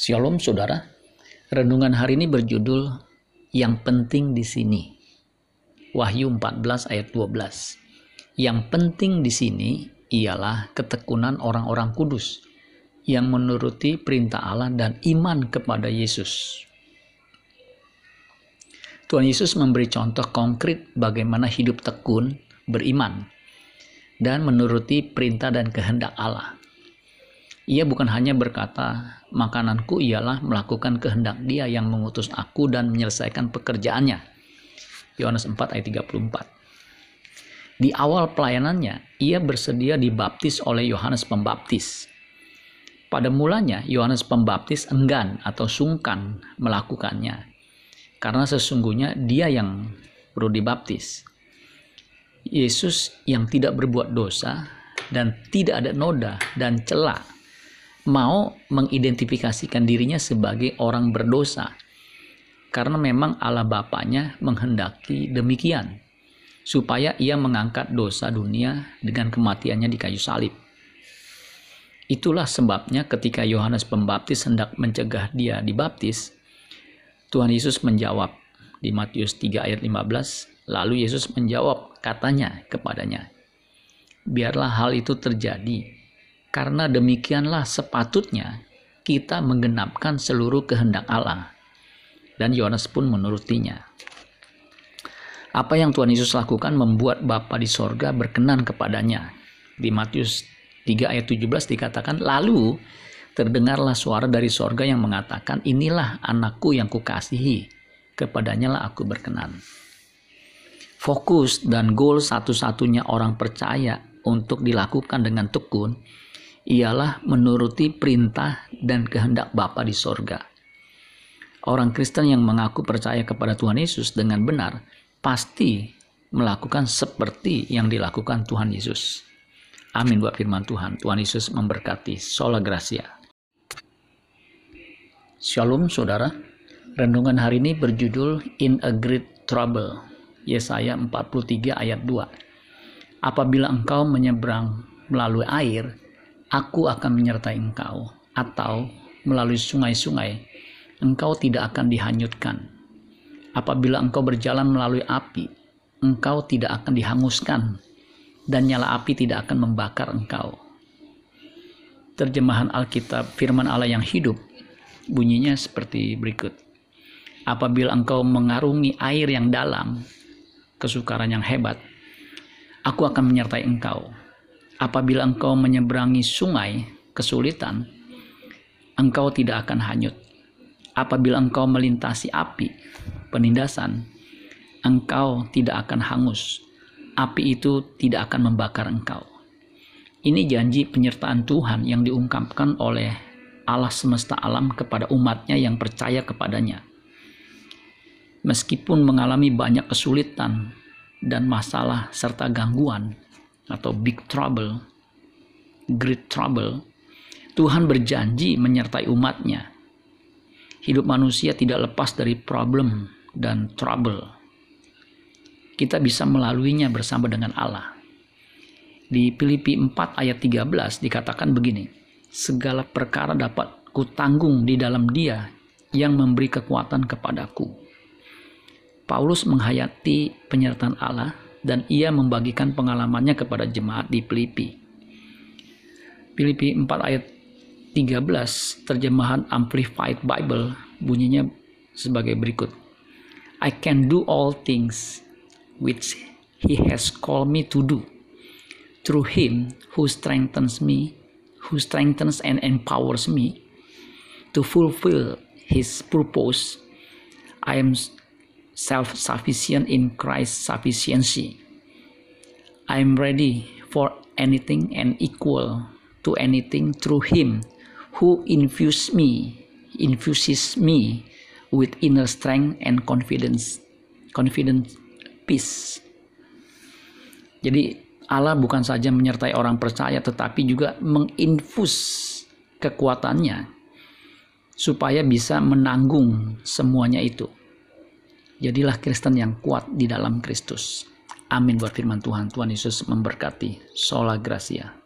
Shalom saudara. Renungan hari ini berjudul Yang penting di sini. Wahyu 14 ayat 12. Yang penting di sini ialah ketekunan orang-orang kudus yang menuruti perintah Allah dan iman kepada Yesus. Tuhan Yesus memberi contoh konkret bagaimana hidup tekun, beriman, dan menuruti perintah dan kehendak Allah. Ia bukan hanya berkata, makananku ialah melakukan kehendak dia yang mengutus aku dan menyelesaikan pekerjaannya. Yohanes 4 ayat 34. Di awal pelayanannya, ia bersedia dibaptis oleh Yohanes Pembaptis. Pada mulanya, Yohanes Pembaptis enggan atau sungkan melakukannya karena sesungguhnya dia yang perlu dibaptis. Yesus yang tidak berbuat dosa dan tidak ada noda dan celah mau mengidentifikasikan dirinya sebagai orang berdosa karena memang Allah Bapaknya menghendaki demikian supaya ia mengangkat dosa dunia dengan kematiannya di kayu salib. Itulah sebabnya ketika Yohanes Pembaptis hendak mencegah dia dibaptis, Tuhan Yesus menjawab di Matius 3 ayat 15, lalu Yesus menjawab katanya kepadanya, Biarlah hal itu terjadi, karena demikianlah sepatutnya kita menggenapkan seluruh kehendak Allah. Dan Yohanes pun menurutinya. Apa yang Tuhan Yesus lakukan membuat Bapa di sorga berkenan kepadanya. Di Matius 3 ayat 17 dikatakan, Lalu terdengarlah suara dari sorga yang mengatakan, Inilah anakku yang kukasihi, kepadanya lah aku berkenan. Fokus dan goal satu-satunya orang percaya untuk dilakukan dengan tekun ialah menuruti perintah dan kehendak Bapa di sorga. Orang Kristen yang mengaku percaya kepada Tuhan Yesus dengan benar pasti melakukan seperti yang dilakukan Tuhan Yesus. Amin buat firman Tuhan. Tuhan Yesus memberkati. Sola Gracia. Shalom saudara. Renungan hari ini berjudul In a Great Trouble. Yesaya 43 ayat 2. Apabila engkau menyeberang melalui air, aku akan menyertai engkau. Atau melalui sungai-sungai, engkau tidak akan dihanyutkan. Apabila engkau berjalan melalui api, engkau tidak akan dihanguskan. Dan nyala api tidak akan membakar engkau. Terjemahan Alkitab firman Allah yang hidup Bunyinya seperti berikut. Apabila engkau mengarungi air yang dalam, kesukaran yang hebat, aku akan menyertai engkau. Apabila engkau menyeberangi sungai kesulitan, engkau tidak akan hanyut. Apabila engkau melintasi api, penindasan, engkau tidak akan hangus. Api itu tidak akan membakar engkau. Ini janji penyertaan Tuhan yang diungkapkan oleh Allah semesta alam kepada umatnya yang percaya kepadanya. Meskipun mengalami banyak kesulitan dan masalah serta gangguan atau big trouble, great trouble, Tuhan berjanji menyertai umatnya. Hidup manusia tidak lepas dari problem dan trouble. Kita bisa melaluinya bersama dengan Allah. Di Filipi 4 ayat 13 dikatakan begini, segala perkara dapat kutanggung di dalam dia yang memberi kekuatan kepadaku. Paulus menghayati penyertaan Allah dan ia membagikan pengalamannya kepada jemaat di Filipi. Filipi 4 ayat 13 terjemahan Amplified Bible bunyinya sebagai berikut. I can do all things which he has called me to do through him who strengthens me who strengthens and empowers me to fulfill his purpose. I am self sufficient in Christ's sufficiency. I am ready for anything and equal to anything through him who infuses me infuses me with inner strength and confidence confident peace jadi Allah bukan saja menyertai orang percaya tetapi juga menginfus kekuatannya supaya bisa menanggung semuanya itu. Jadilah Kristen yang kuat di dalam Kristus. Amin buat firman Tuhan. Tuhan Yesus memberkati. Sola Gracia.